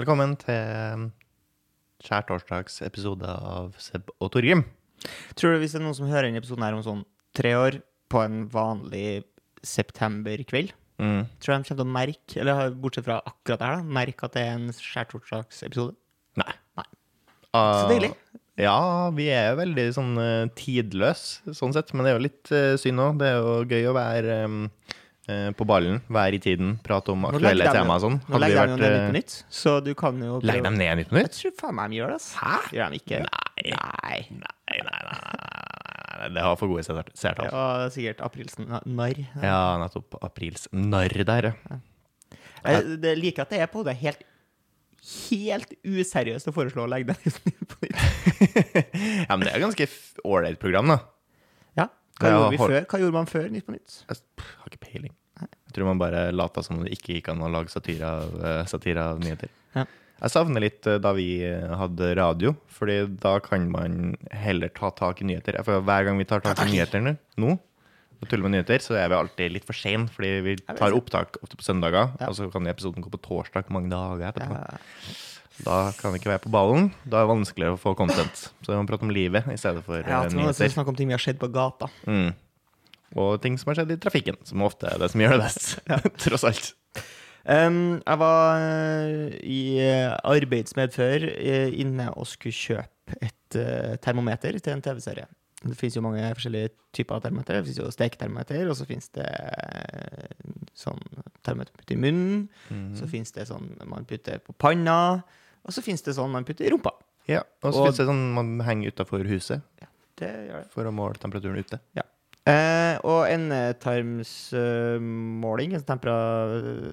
Velkommen til skjærtorsdags episode av Seb og Torgrim. Tror du hvis det er noen som hører denne episoden her om sånn tre år, på en vanlig septemberkveld, Mm. tror jeg de kommer til å merke, eller bortsett fra akkurat det her, da, merke at det er en skjærtorsdagsepisode? Nei. Nei. Uh, Så deilig. Ja, vi er jo veldig sånn uh, tidløse, sånn sett. Men det er jo litt uh, synd òg. Det er jo gøy å være um, eh, på ballen, være i tiden, prate om aktuelle temaer og sånn. Nå legger de jo ned eh, Nytt på Nytt, så du kan jo Legger de ned Nytt på Nytt? Jeg tror faen meg de gjør det. Hæ? Gjør de ikke? Nei. Nei. Nei, nei, nei. Det har for gode seertall. Ja, sikkert aprilsnarr. Ja, nettopp. Aprils narr der, ja. Jeg det liker at det er på det helt Helt useriøst å foreslå å legge den Nytt på Nytt. ja, men det er et ganske ålreit program, da. Ja. Hva, gjorde vi før? Hva gjorde man før Nytt på Nytt? Jeg har ikke peiling. Jeg tror man bare lata som om det ikke gikk an å lage satire av, eh, satire av nyheter. Ja. Jeg savner litt eh, da vi eh, hadde radio, Fordi da kan man heller ta tak i nyheter. For hver gang vi tar tak i nyheter nå, og tuller med nyheter, så er vi alltid litt for sein, fordi vi tar opptak ofte på søndager, Ja. og så kan episoden gå på torsdag mange dager etterpå. Ja. Da kan vi ikke være på ballen. Da er det vanskeligere å få content. Så vi må prate om livet i stedet for Ja, nyheter. Ja, snakke om ting vi har sett på gata. Mm. Og ting som har skjedd i trafikken, som ofte er det som gjør det best. Tross alt. Um, jeg var eh, i eh, arbeidsmedfør uh, inne og skulle kjøpe et uh, termometer til en TV-serie. Det finnes jo mange forskjellige typer av termometer. Det finnes jo steketermometer, og så finnes det eh, sånn termometer man putter i munnen. Mhm. Så finnes det sånn man putter på panna, og så finnes det sånn man putter i rumpa. Ja, og så fins det sånn man henger utafor huset ja, Det gjør det. for å måle temperaturen ute. Eh, og endetarmsmåling, uh,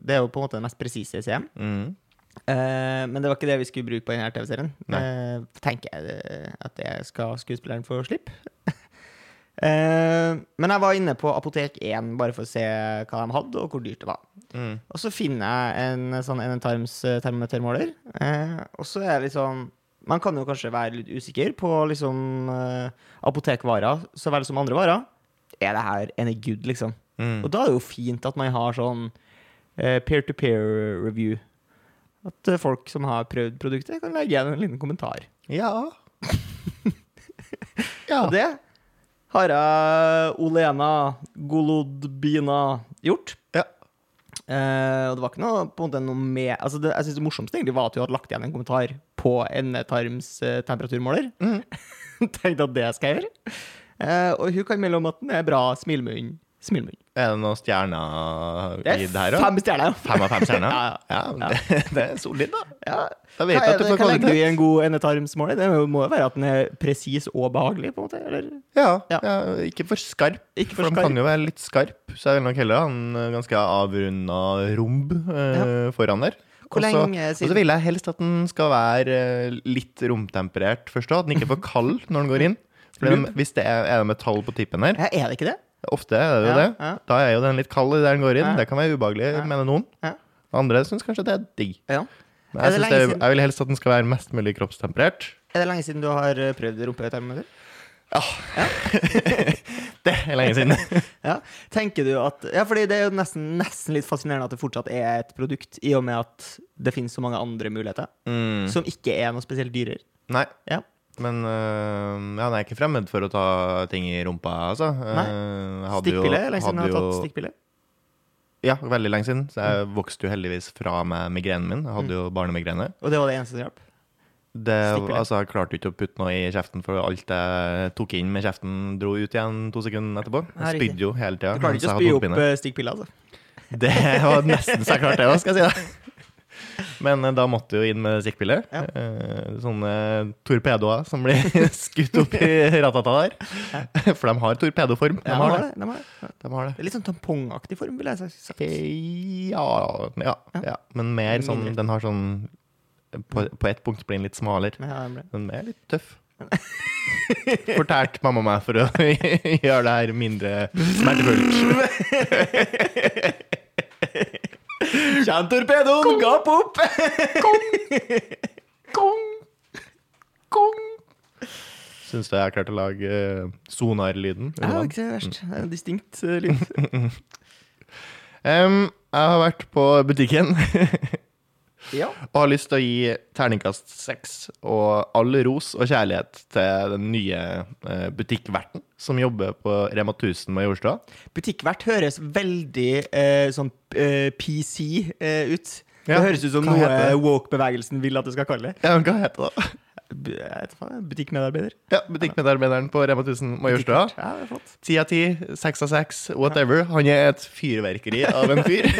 det er jo på en måte det mest presise ser. Mhm. Eh, men det var ikke det vi skulle bruke på denne TV-serien. Eh, tenker jeg eh, at det skal skuespilleren få slippe. Eh, men jeg var inne på Apotek 1 bare for å se hva de hadde, og hvor dyrt det var. Mm. Og så finner jeg en sånn endetarmstermometermåler, eh, termometermåler. Eh, og så er det sånn Man kan jo kanskje være litt usikker på liksom eh, apotekvarer så vel som andre varer. Er det her any good, liksom? Mm. Og da er det jo fint at man har sånn eh, peer-to-peer review. At eh, folk som har prøvd produktet, kan legge igjen en liten kommentar. Ja. ja. Og det har jeg Olena Golodbina gjort. Ja. Eh, og det var ikke noe, på en måte noe med altså det, Jeg synes det morsomste egentlig var at du hadde lagt igjen en kommentar på endetarms eh, temperaturmåler. Mhm. Tenkte at det skal jeg gjøre. Eh, og hun kan melde om at den er bra smilmunn. Smilmunn. Er det noen stjerner i det her, òg? fem stjerner. Fem av fem stjerner? Ja, ja. ja, Det, er solid, da. Ja. Da vet er at du det, kvalitet. hva i en god endetarmsmåler? Det må jo være at den er presis og behagelig, på en måte? Eller? Ja, Ja. ikke for skarp. Ikke For for de skarp. kan jo være litt skarp, så jeg vil nok heller ha en eh, ganske avrunda romb eh, foran der. Hvor Og så vil jeg helst at den skal være eh, litt romtemperert først òg. At den ikke er for kald når den går inn. For hvis det er, er det metall på tippen her, ja, Er det ikke det? ofte er det jo Ja, det, ja. da er jo den litt kald der den går inn. Ja. Det kan være ubehagelig, Ja. mener noen. Ja. Andre syns kanskje det er digg. Ja. Men Er jeg, det siden- jeg vil helst at den skal være mest mulig kroppstemperert. Er det lenge siden du har eh, prøvd rumpetermometer? Det er lenge siden. Ja. Tenker du at Ja, fordi det er jo nesten, nesten litt fascinerende at det fortsatt er et produkt, i og med at det finnes så mange andre muligheter, Mm. som ikke er noe spesielt dyrere. Nei. Ja. Men øh, ja, jeg er ikke fremmed for å ta ting i rumpa, altså. Nei. Eh, jo- Stikkpille? Lenge siden du hadde har tatt stikkpille? Ja, veldig lenge siden. Så jeg vokste jo heldigvis fra med migrenen min. Jeg hadde Mm. jo barnemigrene. Og det var det eneste som hjalp? Det, altså, jeg klarte ikke å putte noe i kjeften, for alt jeg tok inn med kjeften, dro ut igjen to sekunder etterpå. Jeg spydde jo hele tida. Du klarte ikke å spy opp stikkpilla, altså? Det var nesten så jeg klarte det skal jeg si det. Men eh, da måtte jo inn med stikkpiller. Ja. Eh, sånne torpedoer som blir skutt opp i ratata der. For de har torpedoform. De Ja, har de har det. det. De har det. De har det. Det er litt sånn tampongaktig form, vil jeg si. Eh, Ja, ja, ja. Men mer sånn Den har sånn På, på ett punkt blir den litt smalere. Den er litt tøff. Fortalte mamma meg for å gjøre det her mindre smertefullt. Kjenn torpedoen! Gap opp! Kong! Kong! Kong! Syns du jeg har klart å lage eh, sonarlyden? Ja, det var ikke så verst. Det er en distinkt eh, lyd. um, jeg har vært på butikken. Ja. Og har lyst til å gi terningkast seks og all ros og kjærlighet til den nye eh, butikkverten som jobber på Rema 1000 med Jordstua. Butikkvert høres veldig eh, sånn eh, PC eh, ut. Ja, Det høres ut som hva noe det? woke-bevegelsen vil at du skal kalle det. Ja, men hva heter det? Butikkmedarbeider. Ja, Butikkmedarbeideren på Rema 1000 Majorstua. Ti av ti, seks av seks, whatever. Han er et fyrverkeri av en fyr.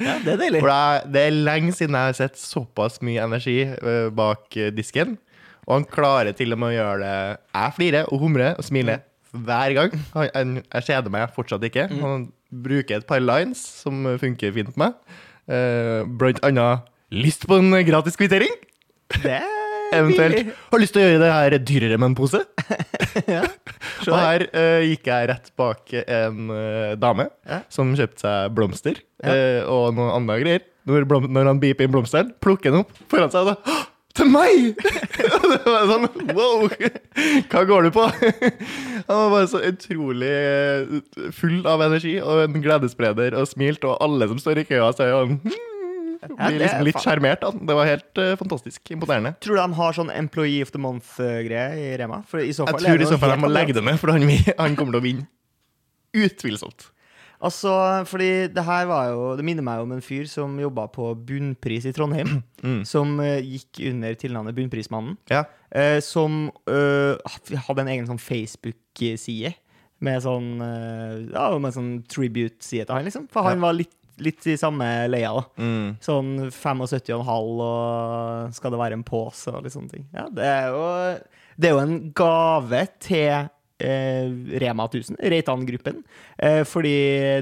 Ja, det er deilig. For det er, lenge siden jeg har sett såpass mye energi eh, bak eh, disken. Og han klarer til og med å gjøre det Jeg flirer og humrer og smiler hver gang. Jeg kjeder meg fortsatt ikke. Han bruker et par lines som funker fint på meg. Eh, blant annet 'lyst på en gratis kvittering'. Det Eventuelt 'har lyst til å gjøre det her dyrere med en pose'. Ja. Og her uh, gikk jeg rett bak en uh, dame Ja. som kjøpte seg blomster Ja. uh, og noen andre greier. Når, når han beeper inn blomsteren, plukker han opp foran seg og da Til meg! Det var sånn Wow! Hva går du på? Han var bare så utrolig full av energi og en gledesspreder og smilte, og alle som står i køa, sier er jo hmm, Ja, blir liksom litt sjarmert. Det var helt uh, fantastisk. Imponerende. Tror du de har sånn Employee of the Month-greie i Rema? I så fall Jeg tror i så fall han må legge det med, for han, han kommer til å vinne. Utvilsomt. Altså, fordi det her var jo Det minner meg om en fyr som jobba på Bunnpris i Trondheim. Mm. Som uh, gikk under tilnavnet Bunnprismannen. Ja. Uh, som uh, hadde en egen sånn Facebook-side med sånn Ja, med sånn tribute-side til han, liksom. For han var litt, litt i samme leia. Mm. Sånn 75,5 og skal det være en pose og litt sånne ting. Ja, det er jo, det er jo en gave til eh, Rema 1000, Reitan-gruppen. Eh, fordi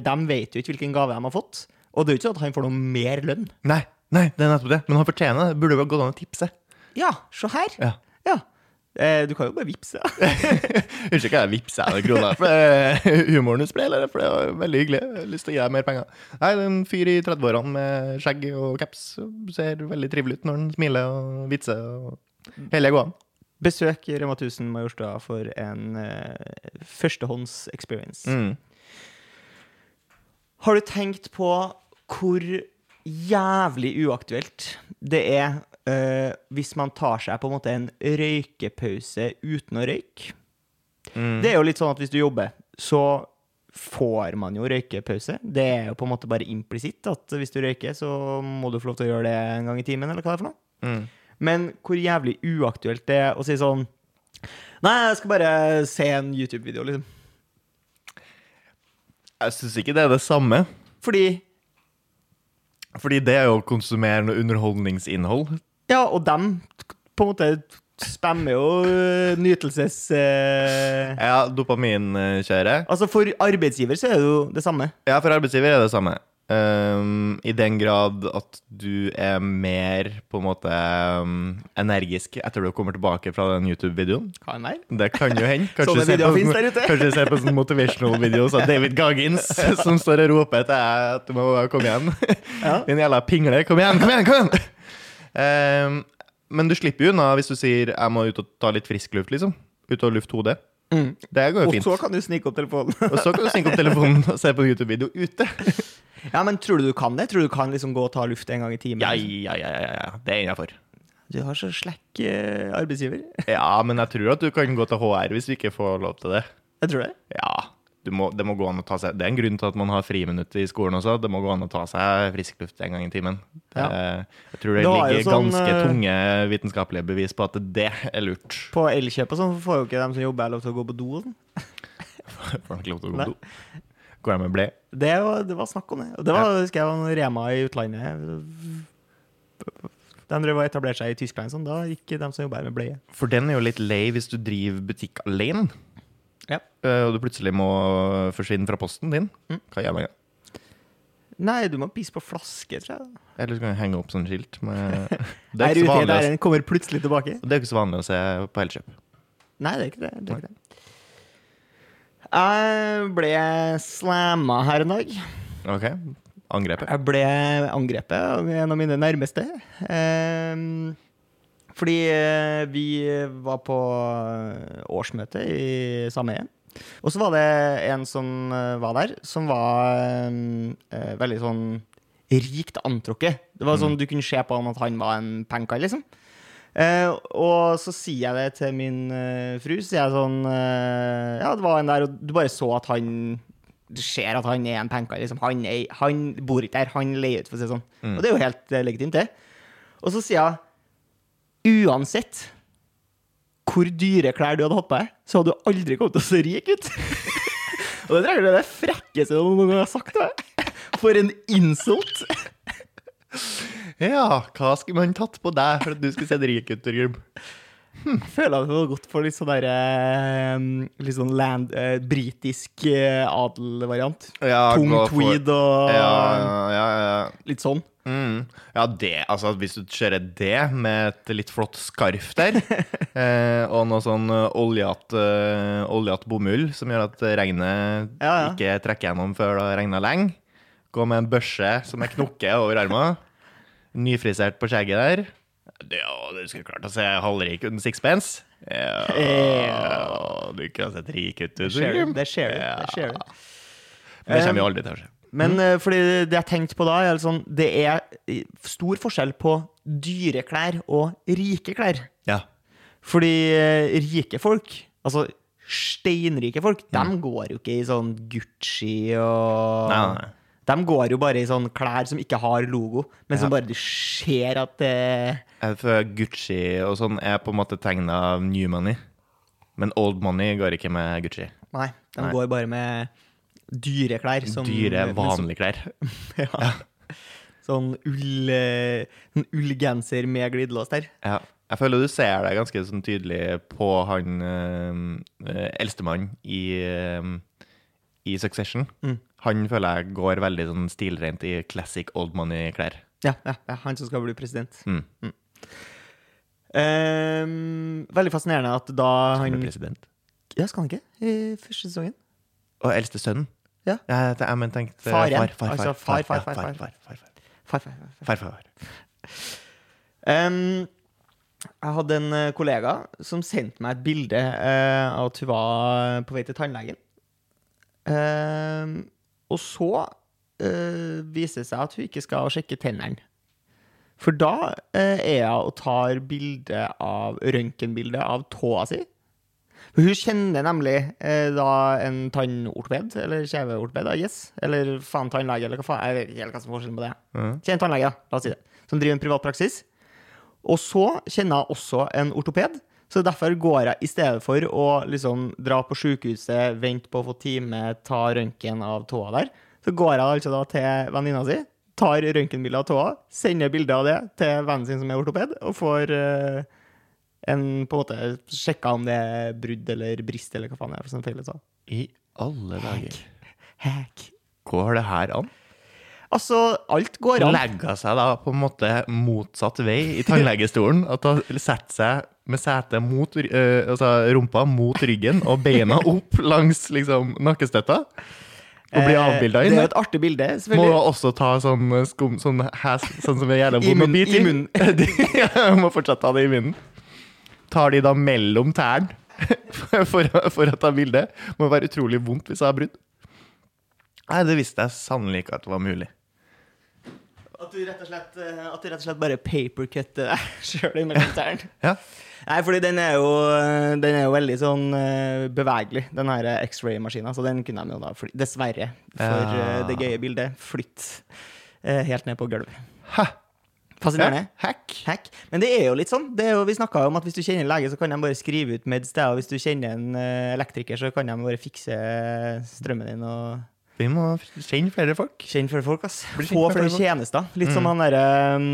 de vet jo ikke hvilken gave de har fått. Og det er jo ikke sånn at han får noe mer lønn. Nei, nei, det er nettopp det. Men han fortjener det. Burde jo gått an å tipse. Ja, se her. Ja. Ja. Eh, du kan jo bare vippse. Unnskyld, hva jeg vippser deg kroner for det er humoren du sprer, eller? For det var veldig hyggelig. Jeg har lyst til å gi deg mer penger. Nei, det er en fyr i 30-årene med skjegg og caps ser veldig trivelig ut når han smiler og vitser. og Hele går an. Besøk Rema 1000 Majorstua for en uh, førstehånds experience. Mm. Har du tenkt på hvor jævlig uaktuelt det er eh, hvis man tar seg på en måte en røykepause uten å røyke? Mm. Det er jo litt sånn at hvis du jobber, så får man jo røykepause. Det er jo på en måte bare implisitt at hvis du røyker, så må du få lov til å gjøre det en gang i timen, eller hva det er for noe. Mm. Men hvor jævlig uaktuelt det er å si sånn Nei, jeg skal bare se en YouTube-video, liksom. Jeg syns ikke det er det samme. Fordi Fordi det er jo konsumerende konsumere underholdningsinnhold. Ja, og dem på en måte spammer jo øh, nytelses... øh, Ja, dopaminkjøret. Altså, for arbeidsgiver så er det jo det samme. Ja, for arbeidsgiver er det samme. Um, I den grad at du er mer på en måte um, energisk etter du kommer tilbake fra den YouTube-videoen. Kan være. Det kan jo hende. Sånne se videoer på finnes sånn- der ute. Kanskje se på sånne motivational videos av David Goggins som står og roper til deg at du må komme igjen. Ja. Din jævla pingle. Kom igjen, kom igjen! kom igjen! Um, men du slipper jo unna hvis du sier 'jeg må ut og ta litt frisk luft', liksom. Ut og lufte hodet. Mm. Det går jo fint. Og så kan du snike opp telefonen. Og så kan du snike opp telefonen og se på YouTube-video ute. ja, men tror du du kan det? Tror du du kan liksom gå og ta luft en gang i timen? Ja, ja, ja, ja, ja. det er innafor. Du har så slekk øh, arbeidsgiver. Ja, men jeg tror at du kan gå til HR hvis du ikke får lov til det. Jeg tror det. Ja, må, det må gå an å ta seg Det er en grunn til at man har friminutt i skolen også. Det må gå an å ta seg frisk luft en gang i timen. Ja. Jeg tror det, Det ligger sånn, ganske eh, tunge vitenskapelige bevis på at det er lurt. På Elkjøp og sånn får jo ikke de som jobber, lov til å gå på do og sånn. Får de ikke lov til å gå på do. Går jeg med ble? Det var, det var snakk om det. Det var, husker jeg, var Rema i utlandet. De drev og etablerte seg i Tyskland, sånn. da gikk de som jobber her med bleie. For den er jo litt lei hvis du driver butikk alene. Ja. Eh, Og du plutselig må forsvinne fra posten din. Mm. Hva gjør man da? Nei, du må pisse på flaske, tror jeg. Eller så kan du henge opp sånn skilt med Det er ikke så vanlig, der den kommer plutselig tilbake. det er ikke så vanlig å se på Elkjøp. Nei, det er ikke det. det, er ikke det. Jeg ble slamma her en dag. Ok, Angrepet. Jeg ble angrepet av en av mine nærmeste. Ehm, fordi eh, vi var på årsmøte i sameiet. Og så var det en som eh, var der, som var eh, eh, veldig sånn rikt antrukket. Det var sånn du kunne se på han at han var en penkar, liksom. Eh, og så sier jeg det til min eh, fru. Så sier jeg sånn eh, Ja, det var en der, og du bare så at han Du ser at han er en penkar. Liksom. Han, er, han bor ikke der, han leier ut, for å si det sånn. Og det er jo helt eh, legitimt, det. Og så sier jeg uansett hvor dyre klær du hadde hatt på deg, så hadde du aldri kommet til å se rik ut. og det trenger er det frekkeste noen gang har sagt deg. For en insult. Ja, hva skulle man tatt på deg for at du skulle se rik ut, Torgrim? Jeg føler at det var godt for litt sånn der eh, Litt sånn land, eh, britisk eh, adelvariant. Ja, Tung tweed og Ja, ja, ja, ja. litt sånn. Mm. Ja, det, altså hvis du kjører det med et litt flott skarf der, eh, og noe sånn oljat, oljete eh, bomull som gjør at regnet Ja, ja. ikke trekker gjennom før det har regna lenge, gå med en børse som er knokke over armen, nyfrisert på skjegget der det, ja, du skulle klart å se halvrik uten sixpence. Ja, Ja. du kunne sett rik ut. Det ser du. Torgrim. Det ser du. Ja. Det. Det kommer jo aldri til å skje. Men eh, fordi det jeg tenkte på da, er sånn Det er stor forskjell på dyre klær og rike klær. Ja. Fordi eh, rike folk, altså steinrike folk, de går jo ikke i sånn Gucci og Nei, nei. De går jo bare i sånn klær som ikke har logo, men som bare du ser at det Gucci og sånn er på en måte tegna av new money. Men old money går ikke med Gucci. Nei, de Nei. går bare med dyre klær. Sånn, Dyre, vanlige klær. Ja. Sånn ull, sånn ullgenser med glidelås der. Ja. Jeg føler du ser det ganske sånn tydelig på han uh, eldstemann i, eh, i Succession. Mm. Han føler jeg går veldig sånn stilrent i classic old money-klær. Ja, ja, ja, han som skal bli president. Mm. Ehm, veldig fascinerende at da Han han bli president. Ja, skal han ikke? I første sesongen? Og eldste sønnen. Ja. Jeg men tenkte Faren. Far, far, far, far. far, far, far, far, far, far. Jeg hadde en eh, kollega som sendte meg et bilde uh, av at hun var på vei til tannlegen. Uh, og så uh, viser det seg at hun ikke skal sjekke tennene. For da er hun og tar bilde av røntgenbilde av tåa si hun kjenner nemlig eh, da en tannortoped, eller kjeveortoped, guess. Eller faen tannlege, eller hva faen. Jeg vet ikke helt hva som er forskjellen på det. Mm. Kjenner en tannlege, da. La oss si det. Som driver en privat praksis. Og så kjenner jeg også en ortoped. Så derfor går jeg, i stedet for å liksom dra på sykehuset, vente på å få time, ta røntgen av tåa der, så går jeg altså da til venninna si, tar røntgenbilde av tåa, sender bilde av det til vennen sin som er ortoped, og får eh, en på en måte sjekka om det er brudd eller brist eller hva faen det er for sånn feil. Så. I alle dager. Hack. Går det her an? Altså, alt går an. Legger seg da på en måte motsatt vei i tannlegestolen. At da setter seg med setet mot øh, altså rumpa mot ryggen og beina opp langs liksom nakkestøtta. Og bli avbilda Eh, inn. Det er jo et artig bilde, Må selvfølgelig. da også ta sånn skum, sånn, hæs, sånn som er jævla vond å munnen- bite i munnen. Ja, må fortsatt ta det i munnen. Tar de da mellom tærne for, for å ta bilde. Må være utrolig vondt hvis jeg har brudd. Nei, det visste jeg sannelig ikke at det var mulig. At du rett og slett, eh, at du rett og slett bare papercutter deg sjøl mellom tærne. Ja. Nei, fordi den er jo, den er jo veldig sånn eh, bevegelig, den her X-ray-maskina. Så den kunne de jo da, dessverre, for Ja. eh, det gøye bildet, flytte eh, helt ned på gulvet. Hæ? Fascinerende. Hack. Hack. Men det er jo litt sånn. Det jo, vi snakka om at hvis du kjenner en lege, så kan de bare skrive ut meds deg. Og hvis du kjenner en eh, elektriker, så kan de bare fikse strømmen din og Vi må kjenne flere folk. Kjenne flere folk, ass. Få flere flere tjenester. Litt som han derre um,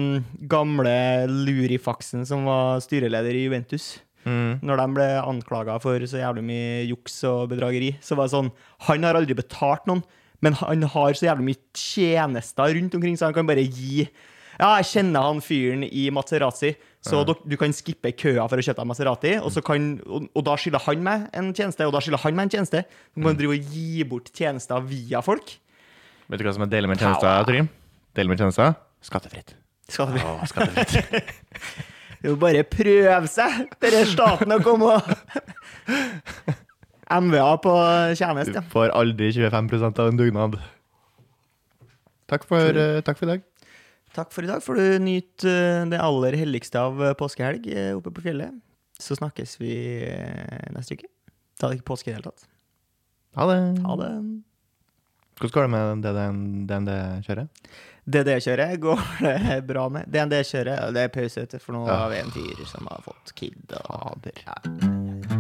gamle lurifaksen som var styreleder i Juventus. Mm. Når de ble anklaga for så jævlig mye juks og bedrageri, så var det sånn Han har aldri betalt noen, men han har så jævlig mye tjenester rundt omkring, så han kan bare gi Ja, jeg kjenner han fyren i Maserati, så dok- du kan skippe køa for å kjøpe deg Maserati, og, så kan, og, og da skylder han meg en tjeneste, og da skylder han meg en tjeneste. Du må drive og gi bort tjenester via folk. Vet du hva som er deilig med tjenester, Trym? Deilig med tjenester? Skattefritt. Skattefritt. Å, skattefritt. Det er jo bare å prøve seg, denne staten, å komme og MVA på Du tjeneste. Du får aldri 25 av en dugnad. Takk for, eh, takk for i dag. Takk for i dag. Får du nyte eh, det aller helligste av eh, påskehelg eh, oppe på fjellet. Så snakkes vi neste uke. Da er det ikke påske i det hele tatt. Ha det. Ha det. Hvordan går det med DND-kjøret? DND-kjøret går det bra med. DND-kjøret, det er pause, for nå har vi en fyr som har fått kid. Og, ja.